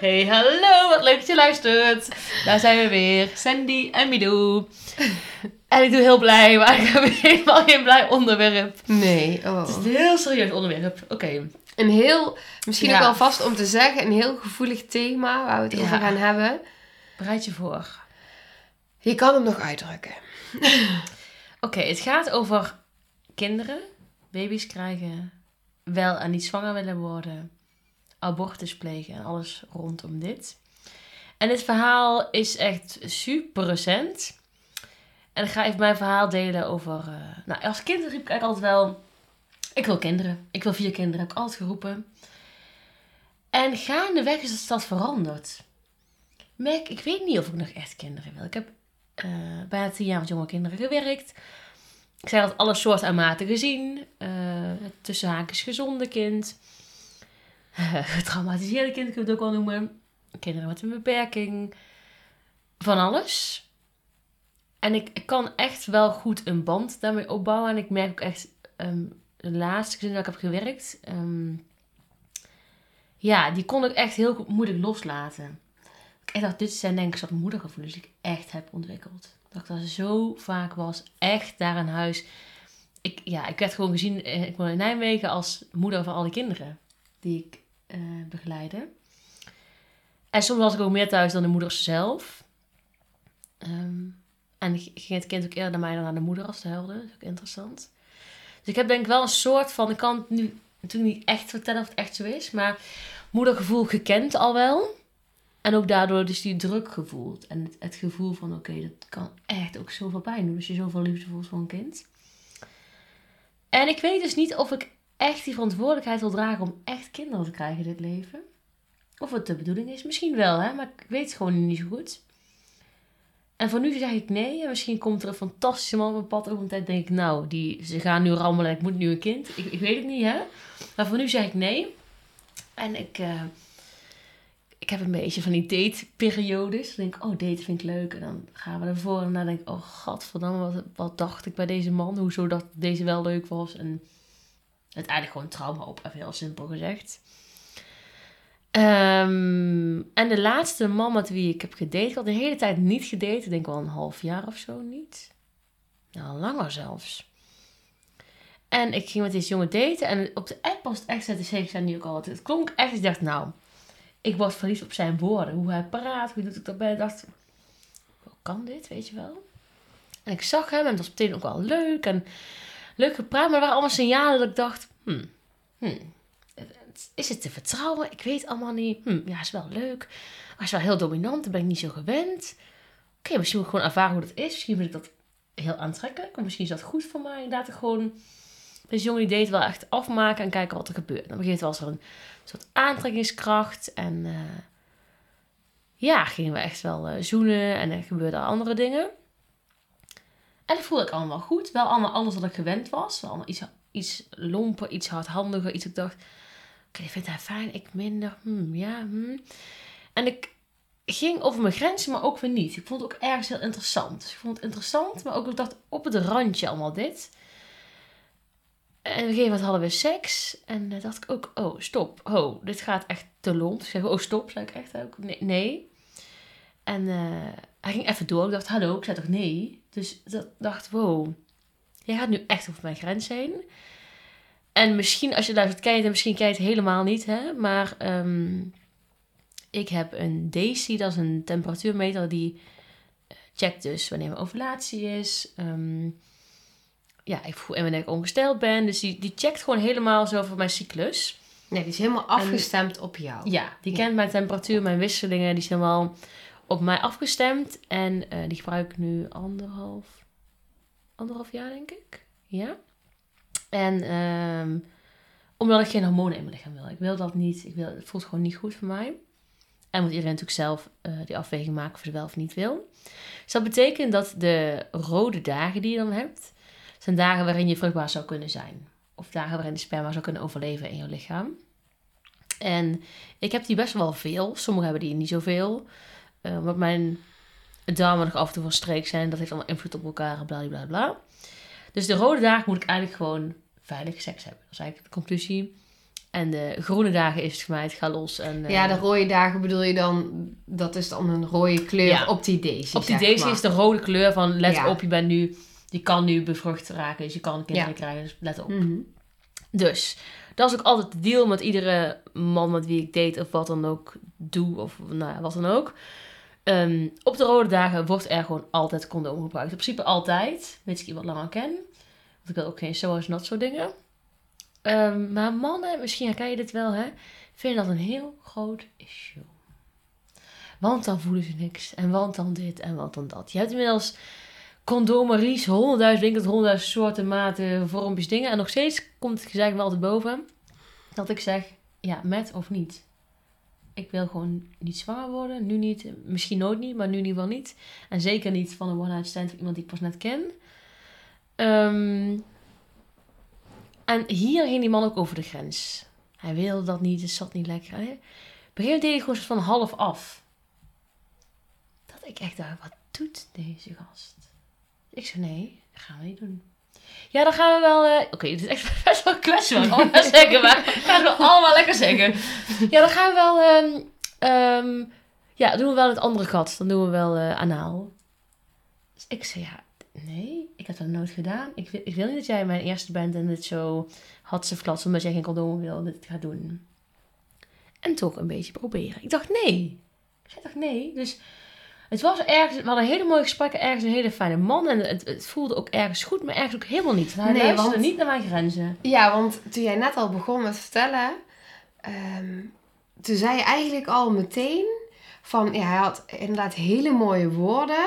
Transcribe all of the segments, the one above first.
Hey hallo, wat leuk dat je luistert. Daar zijn we weer, Sandy en Milou. En ik doe heel blij, maar ik heb helemaal geen blij onderwerp. Nee, Het is een heel serieus onderwerp. Oké. Een heel, misschien Ja. ook wel vast om te zeggen, een heel gevoelig thema waar we het Ja. over gaan hebben. Bereid je voor. Je kan hem nog uitdrukken. Oké, het gaat over kinderen, baby's krijgen, wel en niet zwanger willen worden, abortus plegen en alles rondom dit. En dit verhaal is echt super recent. En ik ga even mijn verhaal delen over. eh, nou, als kind riep ik eigenlijk altijd wel: Ik wil kinderen. Ik wil vier kinderen, heb ik altijd geroepen. En gaandeweg is dat veranderd. Merk, ik weet niet of ik nog echt kinderen wil. Ik heb eh, bijna tien jaar met jonge kinderen gewerkt. Ik zei dat alle soorten en maten gezien. Het tussen haakjes gezonde kind. getraumatiseerde kind kun je het ook wel noemen. Kinderen met een beperking. Van alles. En ik, ik kan echt wel goed een band daarmee opbouwen. En ik merk ook echt, ehm, de laatste gezin dat ik heb gewerkt, ehm, ja, die kon ik echt heel moeilijk loslaten. Ik dacht, dit zijn denk ik soort moedergevoelens die ik echt heb ontwikkeld. Dat ik dat zo vaak was, echt daar in huis. Ik, ja, ik werd gewoon gezien, eh, ik woon in Nijmegen, als moeder van alle kinderen die ik eh begeleide. En soms was ik ook meer thuis dan de moeders zelf. Ehm, en ging het kind ook eerder naar mij dan naar de moeder als het huilde. Dat is ook interessant. Dus ik heb denk ik wel een soort van, ik kan het nu natuurlijk niet echt vertellen of het echt zo is, maar moedergevoel gekend al wel. En ook daardoor dus die druk gevoeld. En het, het gevoel van, oké, dat kan echt ook zoveel pijn doen als je zoveel liefde voelt voor een kind. En ik weet dus niet of ik echt die verantwoordelijkheid wil dragen om echt kinderen te krijgen in dit leven. Of het de bedoeling is. Misschien wel, hè. Maar ik weet het gewoon niet zo goed. En voor nu zeg ik nee. En misschien komt er een fantastische man op mijn pad. Over een tijd denk ik, nou, die, ze gaan nu rammelen. Ik moet nu een kind. Ik, ik weet het niet, hè. Maar voor nu zeg ik nee. En ik... eh, ik heb een beetje van die dateperiodes. Dan denk ik, oh, daten vind ik leuk. En dan gaan we ervoor. En dan denk ik, oh, godverdamme, wat, wat dacht ik bij deze man? Hoezo dat deze wel leuk was? En uiteindelijk gewoon trauma op, even heel simpel gezegd. Ehm, en de laatste man met wie ik heb gedate, ik had de hele tijd niet gedate. Ik denk wel een half jaar of zo niet. Nou, langer zelfs. En ik ging met deze jongen daten. En op de app was het echt, dat zei ik nu ook al. Het klonk echt, ik dacht, nou, ik was verliefd op zijn woorden. Hoe hij praat, hoe doet ik dat bij. Ik dacht, hoe kan dit, weet je wel? En ik zag hem en het was meteen ook wel leuk. En leuk gepraat, maar er waren allemaal signalen dat ik dacht, hmm, hmm, is het te vertrouwen? Ik weet allemaal niet. Hm, ja, is wel leuk. Hij is wel heel dominant, daar ben ik niet zo gewend. Oké, misschien moet ik gewoon ervaren hoe dat is. Misschien vind ik dat heel aantrekkelijk. Of misschien is dat goed voor mij. Inderdaad, gewoon deze jongen die date wel echt afmaken en kijken wat er gebeurt. Dan begint was er een soort aantrekkingskracht. En eh, ja, gingen we echt wel eh, zoenen en er gebeurden andere dingen. En dat voelde ik allemaal goed. Wel allemaal anders dan ik gewend was. Wel allemaal iets, iets lomper, iets hardhandiger. Iets ik dacht, oké, ik vind hij fijn, ik minder. Hmm, ja, hmm. En ik ging over mijn grenzen, maar ook weer niet. Ik vond het ook ergens heel interessant. Dus ik vond het interessant, maar ook ik dacht op het randje allemaal dit. En op een gegeven moment hadden we seks. En dan dacht ik ook, oh, stop. Oh, dit gaat echt te lomp. Ik zeg, oh, stop. Zei ik echt ook, nee. nee. En eh, hij ging even door. Ik dacht, hallo, ik zei toch nee? Dus dat dacht, wow. Jij gaat nu echt over mijn grens heen. En misschien, als je je het en misschien het helemaal niet, hè. Maar ehm, ik heb een Daisy, dat is een temperatuurmeter die eh, checkt dus wanneer mijn ovulatie is. Ehm, ja, ik voel en wanneer ik ongesteld ben. Dus die, die checkt gewoon helemaal zo voor mijn cyclus. Nee, die is helemaal afgestemd op jou. Ja, die Ja. kent mijn temperatuur, mijn wisselingen. Die zijn helemaal op mij afgestemd. En eh, die gebruik ik nu anderhalf, anderhalf jaar, denk ik. Ja. En ehm, Omdat ik geen hormonen in mijn lichaam wil. Ik wil dat niet. Ik wil, het voelt gewoon niet goed voor mij. En moet iedereen natuurlijk zelf eh, die afweging maken of ze wel of niet wil. Dus dat betekent dat de rode dagen die je dan hebt, zijn dagen waarin je vruchtbaar zou kunnen zijn. Of dagen waarin de sperma zou kunnen overleven in je lichaam. En ik heb die best wel veel. Sommigen hebben die niet zoveel. Uh, omdat mijn darmen nog af en toe van streek zijn. Dat heeft allemaal invloed op elkaar. Bla bla bla. Dus de rode dagen moet ik eigenlijk gewoon veilig seks hebben. Dat is eigenlijk de conclusie. En de groene dagen is het voor mij het ga los. En, uh, Ja, de rode dagen bedoel je dan, dat is dan een rode kleur Ja. op die daisy. op die daisy maar. is de rode kleur van let Ja. op, je bent nu, je kan nu bevrucht raken, dus je kan kinderen Ja. krijgen, dus let op. Mhm. Dus dat is ook altijd de deal met iedere man met wie ik date of wat dan ook doe of nou ja, wat dan ook. Ehm, op de rode dagen wordt er gewoon altijd condoom gebruikt. In principe altijd, weet ik wat langer ken. Want ik wil ook geen zoals not zo dingen. Ehm, maar mannen, misschien herken je dit wel, hè, vinden dat een heel groot issue. Want dan voelen ze niks. En want dan dit en want dan dat. Je hebt inmiddels condomeries, honderdduizend winkels, honderdduizend soorten, maten, vormpjes, dingen. En nog steeds komt het gezegd wel altijd boven. Dat ik zeg, ja, met of niet. Ik wil gewoon niet zwanger worden. Nu niet. Misschien nooit niet, maar nu in ieder geval niet. En zeker niet van een one-night stand van iemand die ik pas net ken. Ehm, en hier ging die man ook over de grens. Hij wilde dat niet, het zat niet lekker. Hij- Op een deed hij gewoon van half af. Dat ik echt dacht, wat doet deze gast? Ik zei, nee, dat gaan we niet doen. Ja, dan gaan we wel... eh, Oké, het is echt best wel kwestie wat allemaal zeggen, maar ik ga het wel allemaal lekker zeggen. Ja, dan gaan we wel... ehm, ehm, ja, doen we wel het andere gat. Dan doen we wel eh, anaal. Dus ik zei, ja, nee, ik heb dat nooit gedaan. Ik wil, ik wil niet dat jij mijn eerste bent en dit zo had ze omdat jij geen condoom wil en dit gaat doen. En toch een beetje proberen. Ik dacht, nee. Ik dacht, nee. Dus het was ergens, we hadden hele mooie gesprekken, ergens een hele fijne man. En het, het voelde ook ergens goed, maar ergens ook helemaal niet. Hij Nee, luisterde want- niet naar mijn grenzen. Ja, want toen jij net al begon met vertellen, ehm, toen zei je eigenlijk al meteen van, ja, hij had inderdaad hele mooie woorden,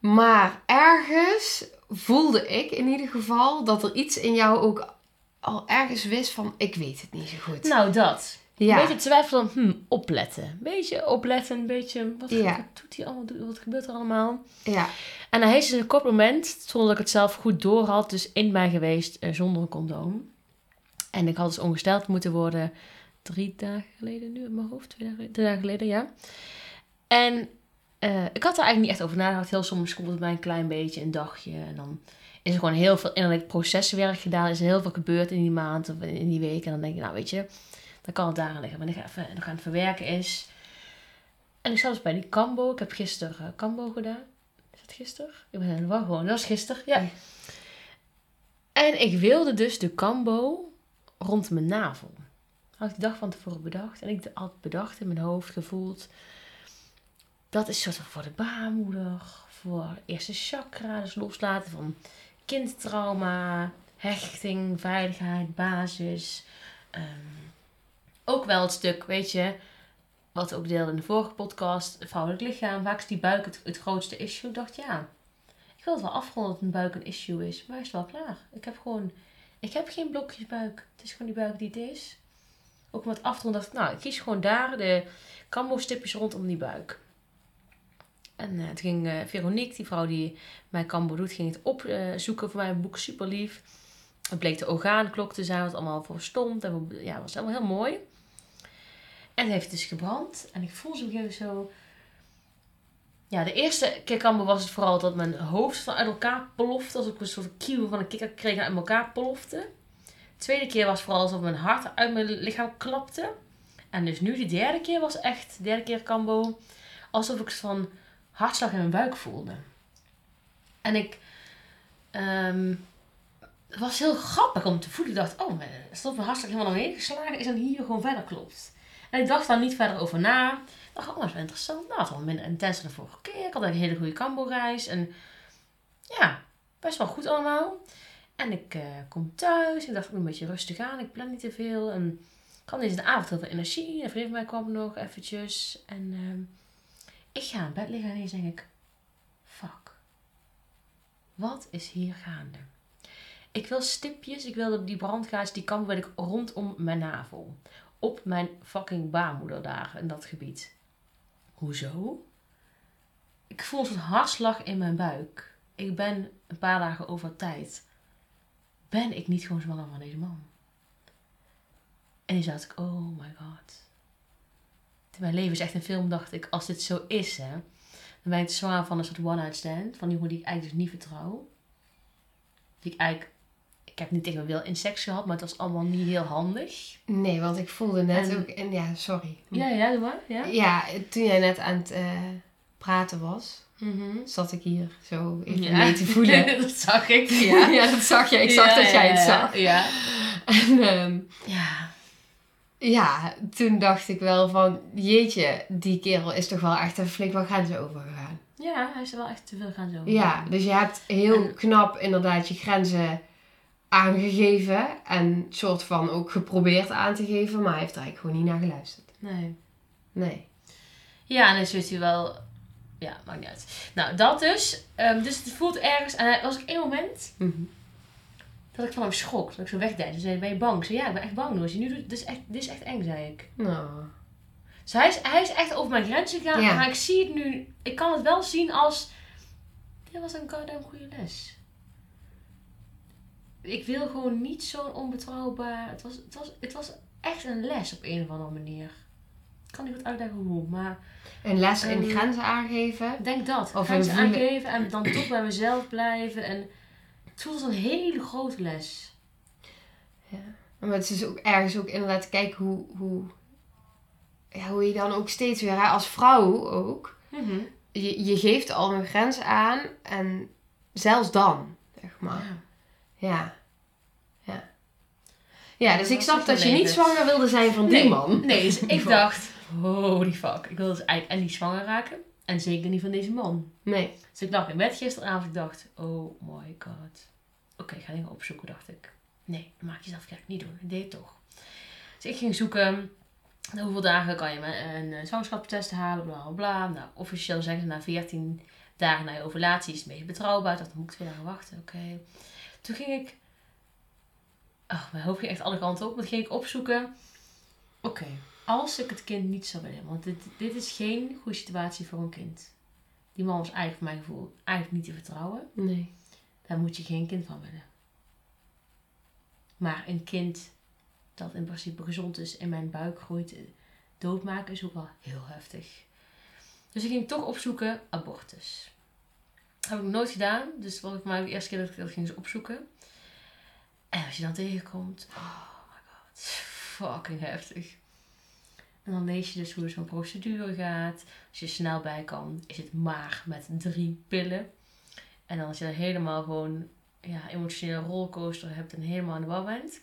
maar ergens voelde ik in ieder geval dat er iets in jou ook al ergens wist van, ik weet het niet zo goed. Nou, dat. Ja. Een beetje twijfel van, hm, opletten. Een beetje opletten, een beetje, wat, Ja. wat doet hij allemaal, wat gebeurt er allemaal? ja. En hij is dus een kort moment, zonder dat ik het zelf goed door had, dus in mij geweest eh, zonder een condoom. En ik had dus ongesteld moeten worden drie dagen geleden nu in mijn hoofd. Twee dagen, geleden- drie dagen geleden, ja. En eh, ik had er eigenlijk niet echt over nagedacht. Heel soms komt het mij een klein beetje, een dagje. En dan is er gewoon heel veel innerlijk proceswerk gedaan. Is er heel veel gebeurd in die maand of in die week. En dan denk je, nou weet je, dan kan het daar liggen. Maar ik even, nog aan het verwerken is. En ik zat dus bij die Cambo. Ik heb gisteren eh, Cambo gedaan. Is dat gisteren? Ik ben in de war gewoon. Dat was gisteren, ja. Ja. En ik wilde dus de Cambo rond mijn navel. Had ik de dag van tevoren bedacht. En ik had bedacht in mijn hoofd, gevoeld. Dat is soort van voor de baarmoeder. Voor eerste chakra. Dus loslaten van kindtrauma. Hechting, veiligheid, basis. Ehm, ook wel het stuk, weet je wat ook deelden in de vorige podcast, het vrouwelijk lichaam. Vaak is die buik het, het grootste issue. Ik dacht, ja, ik wil het wel afronden dat een buik een issue is. Maar is wel klaar. Ik heb gewoon, ik heb geen blokjes buik. Het is gewoon die buik die het is. Ook met afronden dacht ik, nou, ik kies gewoon daar de cambo stipjes rondom die buik. En eh, toen ging eh, Veronique, die vrouw die mijn cambo doet, ging het opzoeken voor mij. Een boek super lief. Het bleek de orgaanklok te zijn, wat allemaal voor stond. En ja, het was allemaal heel mooi. En het heeft dus gebrand. En ik voel zo even zo... Ja, de eerste keer cambo was het vooral dat mijn hoofd van uit elkaar plofte. Alsof ik een soort kieuw van een kikker kreeg en uit elkaar plofte. De tweede keer was vooral alsof mijn hart uit mijn lichaam klapte. En dus nu, de derde keer was echt, de derde keer cambo, alsof ik van hartslag in mijn buik voelde. En ik, ehm, het was heel grappig om te voelen. Ik dacht, oh, alsof mijn hartslag helemaal omheen geslagen is en hier gewoon verder klopt. En ik dacht daar niet verder over na. Ik dacht, oh, dat is wel interessant. Nou, het was minder intens dan de vorige keer. Ik had een hele goede cambo-reis. En ja, best wel goed allemaal. En ik eh, kom thuis. Ik dacht, ik moet een beetje rustig aan. Ik plan niet te veel. En ik had deze avond heel veel energie. Een vriend van mij kwam nog eventjes. En ehm, ik ga in bed liggen en ineens denk ik, fuck. Wat is hier gaande? Ik wil stipjes, ik wil die brandgaas, die kan wil ik rondom mijn navel. Op mijn fucking baarmoeder daar, in dat gebied. Hoezo? Ik voel een soort hartslag in mijn buik. Ik ben een paar dagen over tijd. Ben ik niet gewoon zwanger van deze man? En toen dacht ik, oh my god. Mijn leven is echt een film, dacht ik, als dit zo is, hè. Dan ben ik zwanger van een soort one-night stand. Van die jongen die ik eigenlijk dus niet vertrouw. Die ik eigenlijk... Ik heb niet tegen wil in seks gehad, maar het was allemaal niet heel handig. Nee, want ik voelde net En- ook... En ja, sorry. Ja, ja, doe maar. Ja. Ja, toen jij net aan het eh, praten was, Mhm. zat ik hier zo even Ja. mee te voelen. dat zag ik, ja. ja. dat zag je. Ik zag Ja, dat jij het zag. Ja. En ehm, Ja. ja, toen dacht ik wel van... Jeetje, die kerel is toch wel echt even flink wat grenzen overgegaan. Ja, hij is er wel echt te veel gaan zo. Ja, dus je hebt heel En- knap inderdaad je grenzen aangegeven. En soort van ook geprobeerd aan te geven. Maar hij heeft er eigenlijk gewoon niet naar geluisterd. Nee. Nee. Ja, en dan zit hij wel... Ja, maakt niet uit. Nou, dat dus. Ehm, dus het voelt ergens... En er was ook één moment Mhm. dat ik van hem schrok. Dat ik zo wegdeed. Ze zei, ben je bang? Ik zei, ja, ik ben echt bang. Dus je nu doet, dit, is echt, dit is echt eng, zei ik. Nou, Dus hij is, hij is echt over mijn grens gegaan. Ja. Maar ik zie het nu... Ik kan het wel zien als... Dit was een goddamn goede les. Ik wil gewoon niet zo'n onbetrouwbaar... Het was, het, was, het was echt een les op een of andere manier. Ik kan niet goed uitleggen hoe, maar... een les in Ehm, grenzen aangeven. Ik denk dat. Of Grenzen aangeven en dan toch bij mezelf blijven. En het voelt als een hele grote les. Maar het is ook ergens ook inderdaad kijken hoe, hoe, ja, hoe je dan ook steeds weer, hè, als vrouw ook, je, je geeft al een grens aan en zelfs dan, zeg maar. Ja. Ja. Ja. Ja, dus dat ik snap dat een je niet zwanger wilde zijn van die Nee, man. Nee, dus ik dacht, holy fuck. Ik wil dus eigenlijk en niet zwanger raken. En zeker niet van deze man. Nee. Dus ik lag in bed gisteravond. Ik dacht, oh my god. Oké, ik ga dingen opzoeken, dacht ik. Nee, dat maak jezelf gek. Niet doen. Ik deed het toch. Dus ik ging zoeken. nou, Hoeveel dagen kan je met een eh, zwangerschapstest halen? Bla bla bla. Nou, officieel zeggen ze na 14 dagen na je ovulatie is het een beetje betrouwbaar. Ik dacht, dan moet ik twee dagen wachten. Oké. Toen ging ik. Oh, mijn hoofd ging echt alle kanten op. Maar toen ging ik opzoeken. Oké, als ik het kind niet zou willen. Want dit, dit is geen goede situatie voor een kind. Die man was eigenlijk voor mijn gevoel eigenlijk niet te vertrouwen. Nee. Daar moet je geen kind van willen. Maar een kind dat in principe gezond is in mijn buik groeit, eh, doodmaken is ook wel heel heftig. Dus ik ging toch opzoeken abortus. Heb ik nooit gedaan. Dus was voor mij de eerste keer dat ik dat ging opzoeken. En als je dan tegenkomt, oh my god, fucking heftig. En dan lees je dus hoe zo'n procedure gaat. Als je snel bij kan, is het maar met drie pillen. En dan als je helemaal gewoon ja, emotionele rollercoaster hebt en helemaal aan de war bent.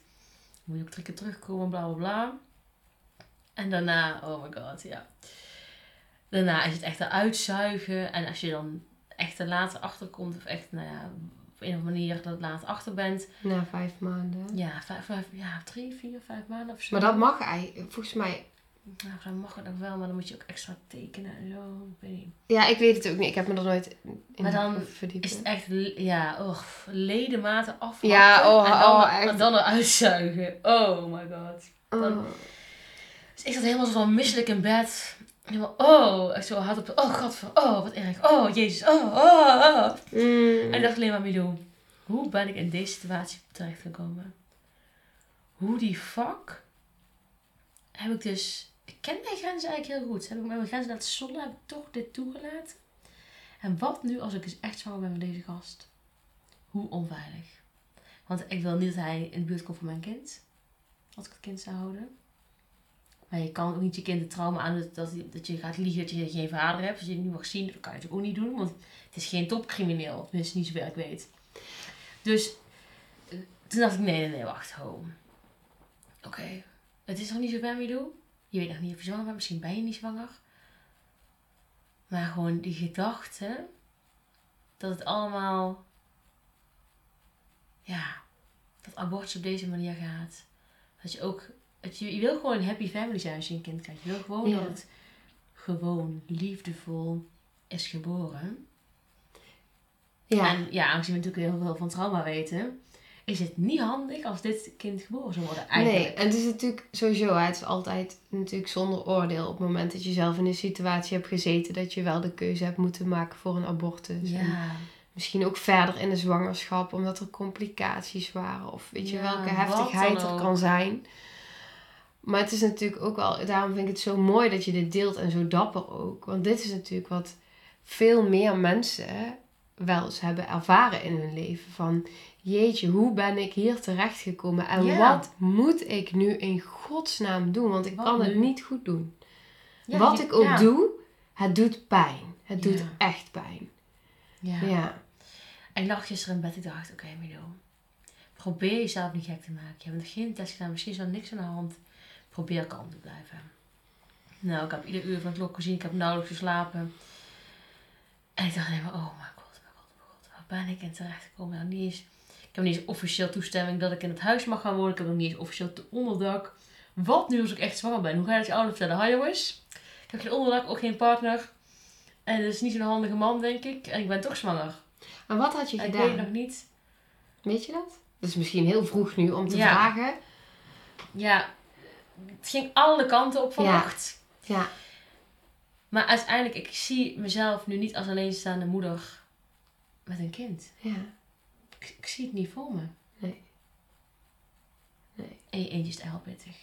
Moet je ook drie keer terugkomen, bla bla bla. En daarna, oh my god, ja. Daarna is het echt eruit zuigen. En als je dan echt er later achter komt, of echt, nou ja, op een of andere manier dat later achter bent. Na vijf maanden. Ja, vijf, vijf, ja, drie, vier, vijf maanden of zo. Maar dat mag eigenlijk, volgens mij. Nou, dan mag het nog wel, maar dan moet je ook extra tekenen en zo. Ik weet niet. Ja, ik weet het ook niet. Ik heb me er nooit in Maar dan verdiept. Is het echt, ja, oh, ledematen afhakken. Ja, oh, en dan, oh, echt. en dan eruit zuigen. Oh my god. Oh. Dus ik zat helemaal zo van misselijk in bed. Helemaal, oh, zo hard op. Oh, god, oh, wat erg. Oh, jezus, oh, oh, oh. Mm. En ik dacht alleen maar, Milou, hoe ben ik in deze situatie terechtgekomen? Hoe die fuck heb ik dus... Ik ken mijn grenzen eigenlijk heel goed. Heb ik mijn grenzen laten zollen, heb ik toch dit toegelaten? En wat nu als ik dus echt zwanger ben met deze gast? Hoe onveilig. Want ik wil niet dat hij in de buurt komt van mijn kind. Als ik het kind zou houden. Maar je kan ook niet je kind het trauma aan dat, dat, dat je gaat liegen dat je geen vader hebt. Als je het niet mag zien, dat kan je het ook niet doen. Want het is geen topcrimineel. Tenminste, niet zover ik weet. Dus eh, toen dacht ik, nee, nee, nee, wacht, ho. Oké, het is nog niet zo ver, Milou. Je weet nog niet of je zwanger bent. Misschien ben je niet zwanger. Maar gewoon die gedachte dat het allemaal, ja, dat abortus op deze manier gaat. Dat je ook, je, je wil gewoon een happy family zijn als je een kind krijgt. Je wil gewoon Ja. dat het gewoon liefdevol is geboren. Ja. En ja, aangezien we natuurlijk heel veel van trauma weten, is het niet handig als dit kind geboren zou worden eigenlijk. Nee, en het is natuurlijk sowieso, het is altijd natuurlijk zonder oordeel op het moment dat je zelf in een situatie hebt gezeten dat je wel de keuze hebt moeten maken voor een abortus. En Ja. misschien ook verder in de zwangerschap, omdat er complicaties waren of weet je Ja, welke heftigheid er kan zijn. Maar het is natuurlijk ook wel, daarom vind ik het zo mooi dat je dit deelt en zo dapper ook. Want dit is natuurlijk wat veel meer mensen wel eens hebben ervaren in hun leven. Van jeetje, hoe ben ik hier terechtgekomen en Ja. wat moet ik nu in godsnaam doen? Want ik Wat kan het niet goed doen. Ja, wat je- ik ook ja. doe, het doet pijn. Het doet echt pijn. Ja. Ja. En ik lag gisteren in bed. Ik dacht, oké Milo. Probeer jezelf niet gek te maken. Je hebt nog geen test gedaan. Misschien is er niks aan de hand. Probeer kalm te blijven. Nou, ik heb ieder uur van de klok gezien. Ik heb nauwelijks geslapen. En ik dacht alleen maar, oh mijn god, mijn god, mijn god. Waar ben ik in terecht gekomen? Nou, niet eens, ik heb niet eens officieel toestemming dat ik in het huis mag gaan wonen. Ik heb nog niet eens officieel te onderdak. Wat nu als ik echt zwanger ben? Hoe ga je dat je ouders vertellen? Hi jongens. Ik heb geen onderdak, ook geen partner. En het is niet zo'n handige man, denk ik. En ik ben toch zwanger. En wat had je Ik weet gedaan? nog niet. Weet je dat? Dat is misschien heel vroeg nu om te Ja. vragen. Ja, het ging alle kanten op vannacht. Ja. Maar uiteindelijk, ik zie mezelf nu niet als alleenstaande moeder met een kind. Ja. Ik, ik zie het niet voor me. Nee. Nee. En je eentje is echt pittig.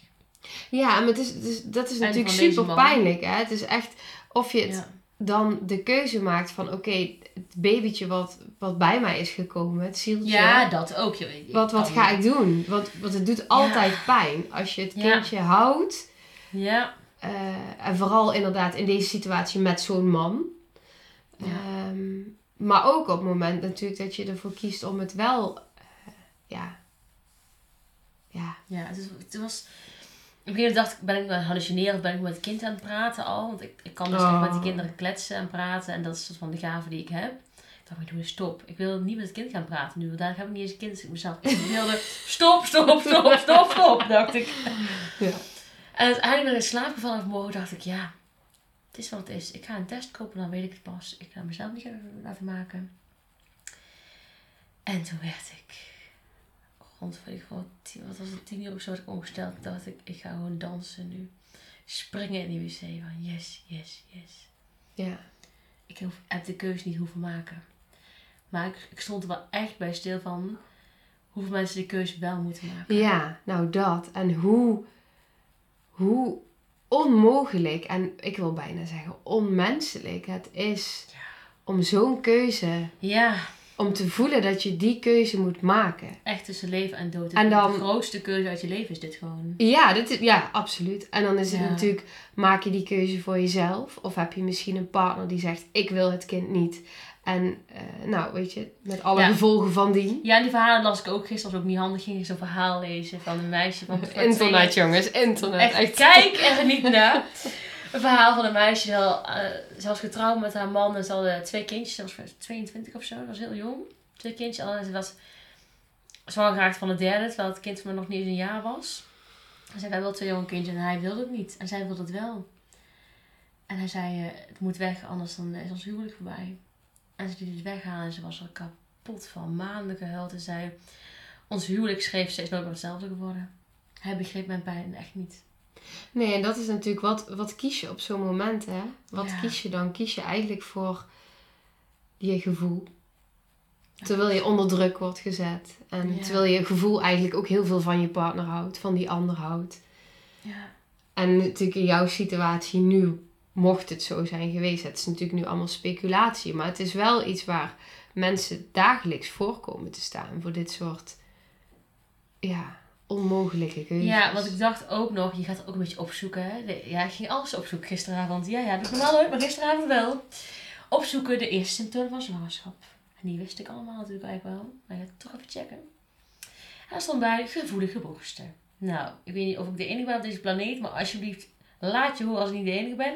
Ja, maar het is, het is, dat is natuurlijk super pijnlijk. Hè? Het is echt of je het Ja. Dan de keuze maakt van oké, het babytje wat, wat bij mij is gekomen, het zieltje. ja, dat ook. Je weet, Wat, wat ga ik doen? Want, want het doet altijd pijn. Als je het Ja. kindje houdt, Ja, eh, en vooral inderdaad in deze situatie met zo'n man. Ja. Ehm, maar ook op het moment natuurlijk dat je ervoor kiest om het wel, eh, ja, ja, ja het, het was... Op een gegeven moment dacht ik, ben ik het hallucineren of ben ik met het kind aan het praten al? Want ik, ik kan dus Oh. echt met die kinderen kletsen en praten. En dat is soort van de gave die ik heb. Ik dacht, maar doe stop. Ik wil niet met het kind gaan praten nu. Want daar heb ik niet eens een kind. Dus ik mezelf ik wilde, stop, stop, stop, stop, stop, dacht ik. ja. En uiteindelijk ben ik in slaap gevallen vanmorgen. dacht ik, ja, het is wat het is. Ik ga een test kopen, dan weet ik het pas. Ik ga mezelf niet laten maken. En toen werd ik rond, weet ik wel, tien, wat was het, tien uur of zo, werd ik ongesteld. Toen dacht ik, ik ga gewoon dansen nu. Springen in die wc van yes, yes, yes. ja. Ik hoef, heb de keuze niet hoeven maken. Maar ik, ik stond er wel echt bij stil van hoeveel mensen de keuze wel moeten maken. Ja, nou dat. En hoe, hoe onmogelijk, en ik wil bijna zeggen onmenselijk het is om zo'n keuze, Ja, om te voelen dat je die keuze moet maken. echt tussen leven en dood. En dan- De grootste keuze uit je leven is dit gewoon. Ja, dit is, ja, absoluut. En dan is het Ja. natuurlijk, maak je die keuze voor jezelf? Of heb je misschien een partner die zegt, ik wil het kind niet. En eh, nou, weet je, met alle Ja. gevolgen van die. Ja, die verhalen las ik ook gisteren. was ook niet handig. Ging ik zo'n verhaal lezen van een meisje van... Internet, jongens, internet. Echt, Echt. kijk er niet naar. Een verhaal van een meisje. Wel, eh, ze was getrouwd met haar man en ze hadden twee kindjes. Ze was 22 of zo. Dat was heel jong. Twee kindjes. En ze was zwanger geraakt van de derde. Terwijl het kind van nog niet eens een jaar was. Ze zei, wij wilden twee jonge kindjes en hij wilde het niet. En zij wilde het wel. En hij zei, eh, het moet weg, anders dan is ons huwelijk voorbij. En ze liet het weghalen en ze was er kapot van. Maanden gehuild en zei, ons huwelijk schreef ze is nooit meer hetzelfde geworden. Hij begreep mijn pijn echt niet. Nee, en dat is natuurlijk wat, wat kies je op zo'n moment, hè? Wat Ja. kies je dan? Kies je eigenlijk voor je gevoel. Terwijl je onder druk wordt gezet. En Ja. terwijl je gevoel eigenlijk ook heel veel van je partner houdt, van die ander houdt. Ja. En natuurlijk in jouw situatie nu, mocht het zo zijn geweest, het is natuurlijk nu allemaal speculatie, maar het is wel iets waar mensen dagelijks voorkomen te staan voor dit soort, ja, onmogelijke keuzes. Ja, want ik dacht ook nog, je gaat ook een beetje opzoeken. Hè? De- ja, ik ging alles opzoeken gisteravond. Ja, ja, dat normaal nooit, maar gisteravond wel. Opzoeken de eerste symptomen van zwangerschap. En die wist ik allemaal natuurlijk eigenlijk wel. Maar ik ga toch even checken. Hij stond bij gevoelige borsten. Nou, ik weet niet of ik de enige ben op deze planeet, maar alsjeblieft, laat je horen als ik niet de enige ben.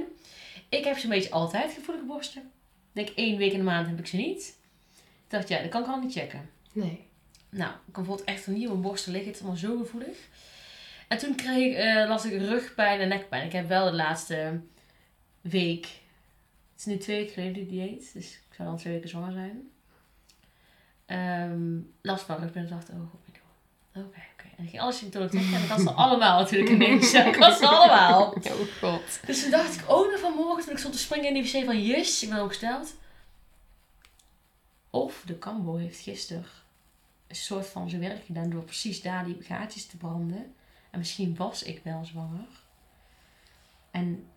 Ik heb zo'n beetje altijd gevoelige borsten. Ik denk één week in de maand heb ik ze niet. Ik dacht, ja, dat kan ik al niet checken. Nee. Nou, ik kan bijvoorbeeld echt niet op mijn borsten liggen. Het is allemaal zo gevoelig. En toen kreeg ik, eh, las ik rugpijn en nekpijn. Ik heb wel de laatste week... Het is nu twee weken geleden die dieet. Dus ik zou dan twee weken zwanger zijn. Ehm, last van rugpijn. Ik dacht, oh god, ging alles in trekken. En ik had ze allemaal natuurlijk ineens. Ik had ze allemaal. Oh god. Dus toen dacht ik ook nog vanmorgen toen ik stond te springen in die wc van yes, ik ben ongesteld. Of de Cambo heeft gisteren soort van zijn werk gedaan door precies daar die gaatjes te branden. En misschien was ik wel zwanger. En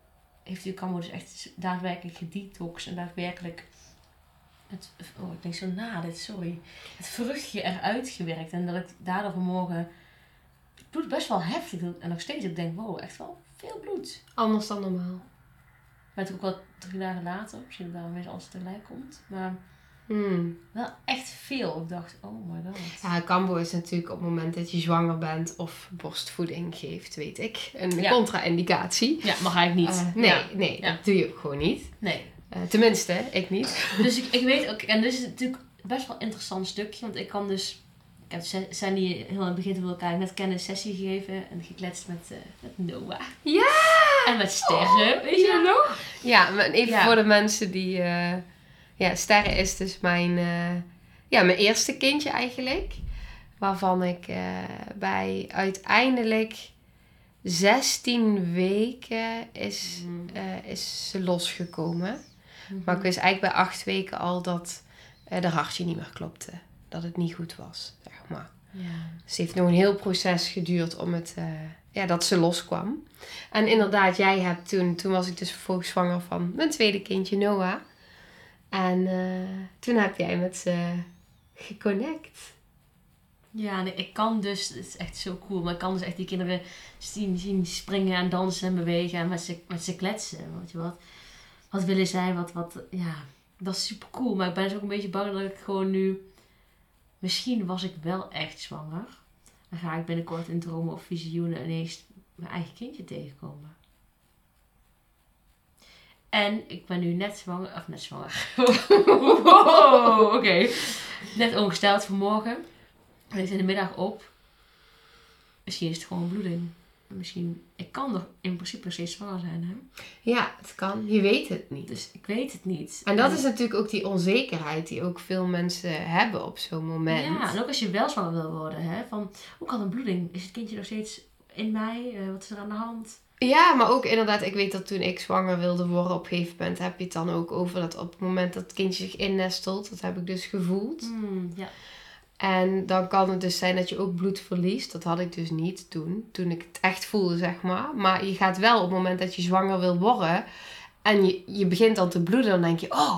heeft die Cambo dus echt daadwerkelijk gedetox en daadwerkelijk het, oh ik denk zo na dit, sorry. Het vruchtje eruit gewerkt. En dat ik daardoor vanmorgen het bloed best wel heftig. En nog steeds ik denk, wow, echt wel veel bloed. Anders dan normaal. Maar het ook wel drie dagen later. Misschien dat daarom weer alles tegelijk komt. Maar Hmm. wel echt veel. Ik dacht, oh my god. Ja, Cambo is natuurlijk op het moment dat je zwanger bent of borstvoeding geeft, weet ik, een Ja. contra-indicatie. Ja, mag eigenlijk niet. Eh, nee, Ja. nee, Ja. dat doe je ook gewoon niet. Nee. Eh, tenminste, ik niet. Dus ik, ik weet ook, en dit is natuurlijk best wel een interessant stukje, want ik kan dus, ik heb Sandy heel aan het begin van elkaar net kennen, een sessie gegeven en gekletst met, eh, met Noah. Ja! En met Sterren, weet je dat nog? Ja, maar even voor de mensen die... ja, Sterre is dus mijn, eh, ja, mijn eerste kindje eigenlijk. Waarvan ik eh, bij uiteindelijk 16 weken is, eh, is ze losgekomen. Maar ik wist eigenlijk bij acht weken al dat de hartje niet meer klopte. Dat het niet goed was, zeg maar. Ja. Dus het heeft nog een heel proces geduurd om het, ja, dat ze loskwam. En inderdaad, jij hebt toen, toen was ik dus vervolgens zwanger van mijn tweede kindje Noah. En eh, toen heb jij met ze geconnect. Ja, nee, ik kan dus, het is echt zo cool, maar ik kan dus echt die kinderen zien, zien springen en dansen en bewegen en met ze, met ze kletsen. Weet je wat? Wat willen zij? Wat, wat, ja, dat is super cool. Maar ik ben dus ook een beetje bang dat ik gewoon nu, misschien was ik wel echt zwanger. Dan ga ik binnenkort in dromen of visioenen ineens mijn eigen kindje tegenkomen. En ik ben nu net zwanger, of net zwanger. wow, oké. Net ongesteld vanmorgen. En ik in de middag op. Misschien is het gewoon bloeding. Misschien, ik kan nog in principe nog steeds zwanger zijn. Hè? Ja, het kan. Je weet het niet. Dus ik weet het niet. En dat is natuurlijk ook die onzekerheid die ook veel mensen hebben op zo'n moment. Ja, en ook als je wel zwanger wil worden. Hè? Van, hoe kan een bloeding? Is het kindje nog steeds in mij? Eh, wat is er aan de hand? Ja, maar ook inderdaad, ik weet dat toen ik zwanger wilde worden op een gegeven moment, heb je het dan ook over dat op het moment dat het kindje zich innestelt. Dat heb ik dus gevoeld. Hmm, ja. En dan kan het dus zijn dat je ook bloed verliest. Dat had ik dus niet toen, toen ik het echt voelde, zeg maar. Maar je gaat wel op het moment dat je zwanger wil worden en je, je begint dan te bloeden, dan denk je, oh,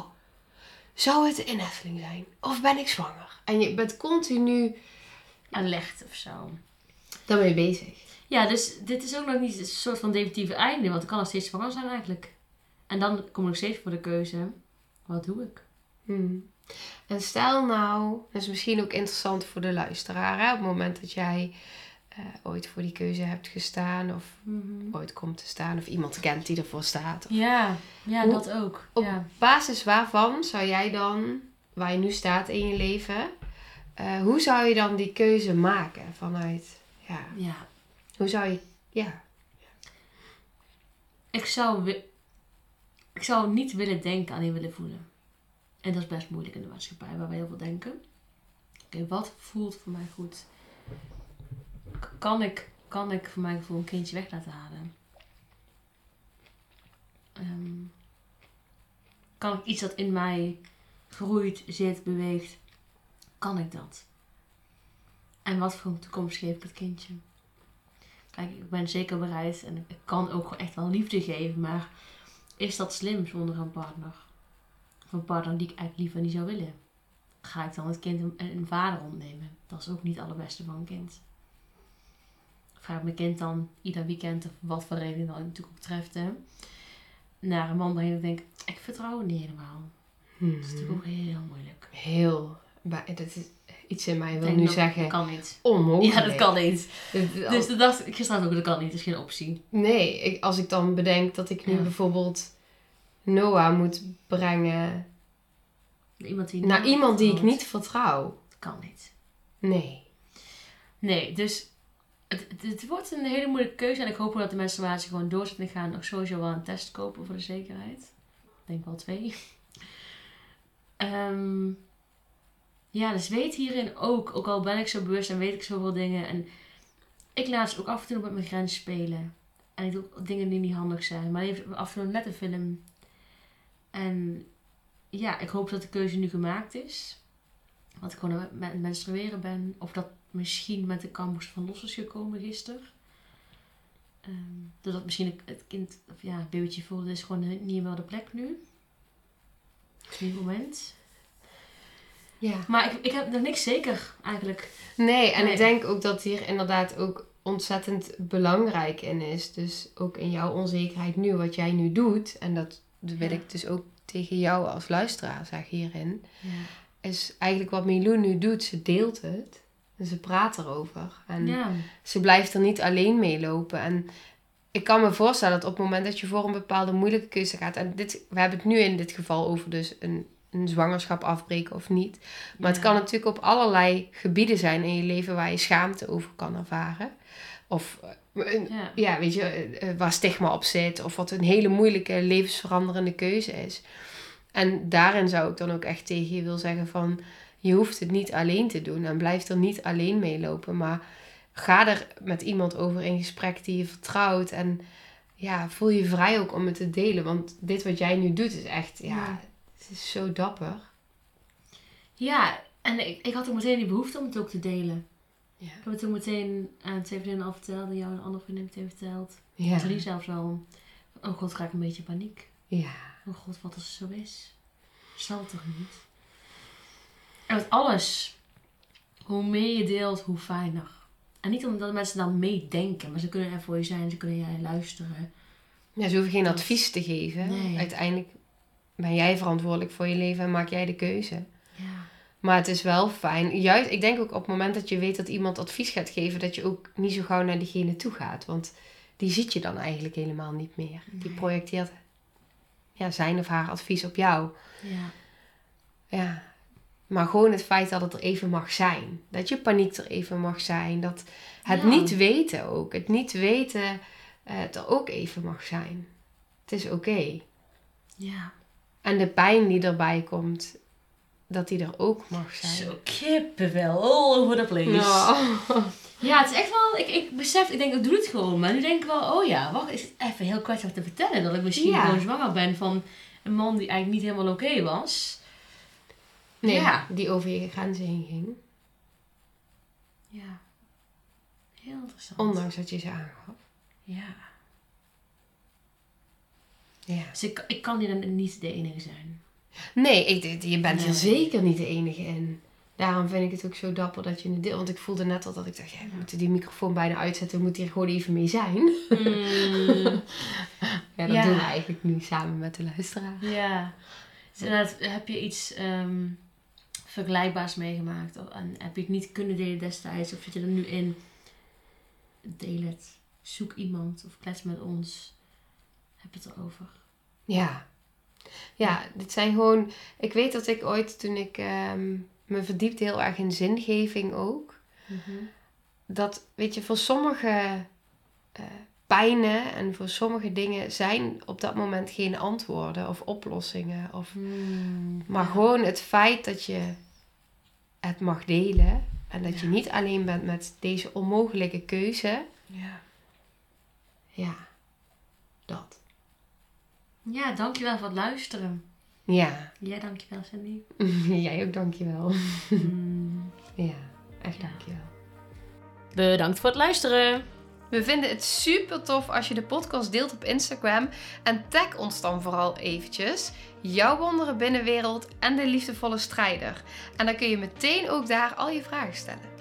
zou het een innesteling zijn? Of ben ik zwanger? En je bent continu Alert of zo. daarmee bezig. Ja, dus dit is ook nog niet een soort van definitieve einde. Want ik kan nog steeds zwanger zijn eigenlijk. En dan kom ik nog steeds voor de keuze. Wat doe ik? Hmm. En stel nou, dat is misschien ook interessant voor de luisteraar, hè, op het moment dat jij eh, ooit voor die keuze hebt gestaan, of ooit komt te staan, of iemand kent die ervoor staat. Ja, ja Hoe- dat ook. Op Ja. basis waarvan zou jij dan, waar je nu staat in je leven, eh, hoe zou je dan die keuze maken vanuit, ja, ja. Hoe zou je, ja, Ik zou, ik zou niet willen denken die willen voelen. En dat is best moeilijk in de maatschappij waar we heel veel denken. Oké, wat voelt voor mij goed? Kan ik, kan ik voor mijn gevoel een kindje weg laten halen? Ehm, kan ik iets dat in mij groeit, zit, beweegt, kan ik dat? En wat voor een toekomst geef ik het kindje? Kijk, ik ben zeker bereid en ik kan ook gewoon echt wel liefde geven, maar is dat slim zonder een partner? Of een partner die ik eigenlijk liever niet zou willen? Ga ik dan het kind een, een vader ontnemen? Dat is ook niet het allerbeste van een kind. Vraag mijn kind dan ieder weekend, of wat voor reden dan natuurlijk ook betreft, hè, naar een man waarin ik denk, ik vertrouw het niet helemaal. Dat is natuurlijk ook heel moeilijk. heel, bij- dat is iets in mij wil Denk nu dat- zeggen, Dat kan niet. onmogelijk. Ja, dat kan niet. Dus dat dacht ik gisteravond ook, dat kan niet. Dat is geen optie. Nee, ik, als ik dan bedenk dat ik nu Ja. bijvoorbeeld Noah moet brengen Iemand die naar iemand die ik niet vertrouw. Dat kan niet. Nee. Nee, dus het, het, het wordt een hele moeilijke keuze. En ik hoop dat de menstruatie gewoon door zit. En ik ga nog sowieso wel een test kopen voor de zekerheid. Ik denk wel twee. Ehm, ja, dus weet hierin ook. Ook al ben ik zo bewust en weet ik zoveel dingen. En ik laat ze ook af en toe met mijn grens spelen. En ik doe ook dingen die niet handig zijn. Maar even af en toe net een film. En ja, ik hoop dat de keuze nu gemaakt is. Dat ik gewoon met menstrueren ben. Of dat misschien met de campus van los is gekomen gisteren. Um, doordat misschien het kind, of ja, het babytje voelde, is gewoon niet meer de plek nu. Op dit moment. Ja. Maar ik, ik heb nog niks zeker eigenlijk. Nee, en ik denk ook dat hier inderdaad ook ontzettend belangrijk in is. Dus ook in jouw onzekerheid nu, wat jij nu doet. En dat wil ik dus ook tegen jou als luisteraar zeggen hierin. Ja. Is eigenlijk wat Milou nu doet. Ze deelt het. En ze praat erover. En ja. ze blijft er niet alleen mee lopen. En ik kan me voorstellen dat op het moment dat je voor een bepaalde moeilijke keuze gaat. En dit, we hebben het nu in dit geval over dus een, een zwangerschap afbreken of niet. Maar het kan natuurlijk op allerlei gebieden zijn in je leven waar je schaamte over kan ervaren. Of eh, ja. ja. weet je, eh, waar stigma op zit. Of wat een hele moeilijke levensveranderende keuze is. En daarin zou ik dan ook echt tegen je wil zeggen van... Je hoeft het niet alleen te doen en blijf er niet alleen mee lopen. Maar ga er met iemand over in gesprek die je vertrouwt. En ja, voel je vrij ook om het te delen. Want dit wat jij nu doet is echt, ja, het is zo dapper. Ja, en ik, ik had ook meteen die behoefte om het ook te delen. Ja. Ik heb het toen meteen aan twee vriendinnen al verteld. En jou en een andere vriendin meteen verteld. Ja. Drie zelfs al. Oh god, krijg ik een beetje paniek. Ja. Oh god, wat als het zo is. Zal het toch niet? En met alles, hoe meer je deelt, hoe fijner. En niet omdat mensen dan meedenken, maar ze kunnen er voor je zijn, ze kunnen jij luisteren. Ja, ze hoeven geen advies te geven. Nee. Uiteindelijk ben jij verantwoordelijk voor je leven en maak jij de keuze. Ja. Maar het is wel fijn. Juist, ik denk ook op het moment dat je weet dat iemand advies gaat geven, dat je ook niet zo gauw naar diegene toe gaat. Want die ziet je dan eigenlijk helemaal niet meer. Die projecteert ja, zijn of haar advies op jou. Ja. Ja. Maar gewoon het feit dat het er even mag zijn. Dat je paniek er even mag zijn. Dat het niet weten ook. Het niet weten uh, het er ook even mag zijn. Het is oké. Ja. En de pijn die erbij komt, dat die er ook mag zijn. Zo kippenvel, all over the place. Ja. ja, het is echt wel, ik, ik besef, ik denk, ik doe het gewoon. Maar nu denk ik wel, oh ja, wacht, is het even heel kwetsbaar te vertellen. Dat ik misschien gewoon zwanger ben van een man die eigenlijk niet helemaal oké was. Nee, ja. die over je grenzen heen ging. Ja. Heel interessant. Ondanks dat je ze aangaf. Ja. Ja. Dus ik, ik kan hier niet de enige zijn. Nee, ik, je bent nee. er zeker niet de enige in. Daarom vind ik het ook zo dapper dat je het deelt. Want ik voelde net al dat ik dacht, ja, we moeten die microfoon bijna uitzetten. We moeten hier gewoon even mee zijn. Mm. ja, dat doen we eigenlijk nu samen met de luisteraar. Ja. Dus heb je iets ehm, vergelijkbaars meegemaakt? En heb je het niet kunnen delen destijds? Of zit je er nu in? Deel het. Zoek iemand of klets met ons. Het erover. Ja. Ja, dit zijn gewoon... Ik weet dat ik ooit toen ik um, me verdiepte heel erg in zingeving ook. Mhm. Dat, weet je, voor sommige uh, pijnen en voor sommige dingen zijn op dat moment geen antwoorden of oplossingen. Of, hmm, maar gewoon het feit dat je het mag delen. En dat je niet alleen bent met deze onmogelijke keuze. Ja. Ja, dat. Ja, dankjewel voor het luisteren. Ja. Jij dankjewel, Cindy. Jij ook dankjewel. Mm. ja, echt dankjewel. Bedankt voor het luisteren. We vinden het super tof als je de podcast deelt op Instagram. En tag ons dan vooral eventjes. Jouw wondere binnenwereld en de liefdevolle strijder. En dan kun je meteen ook daar al je vragen stellen.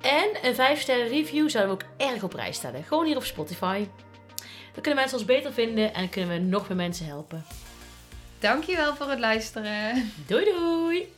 En een 5 sterren review zouden we ook erg op prijs stellen. Gewoon hier op Spotify. Dan kunnen mensen ons beter vinden en kunnen we nog meer mensen helpen. Dankjewel voor het luisteren. Doei doei!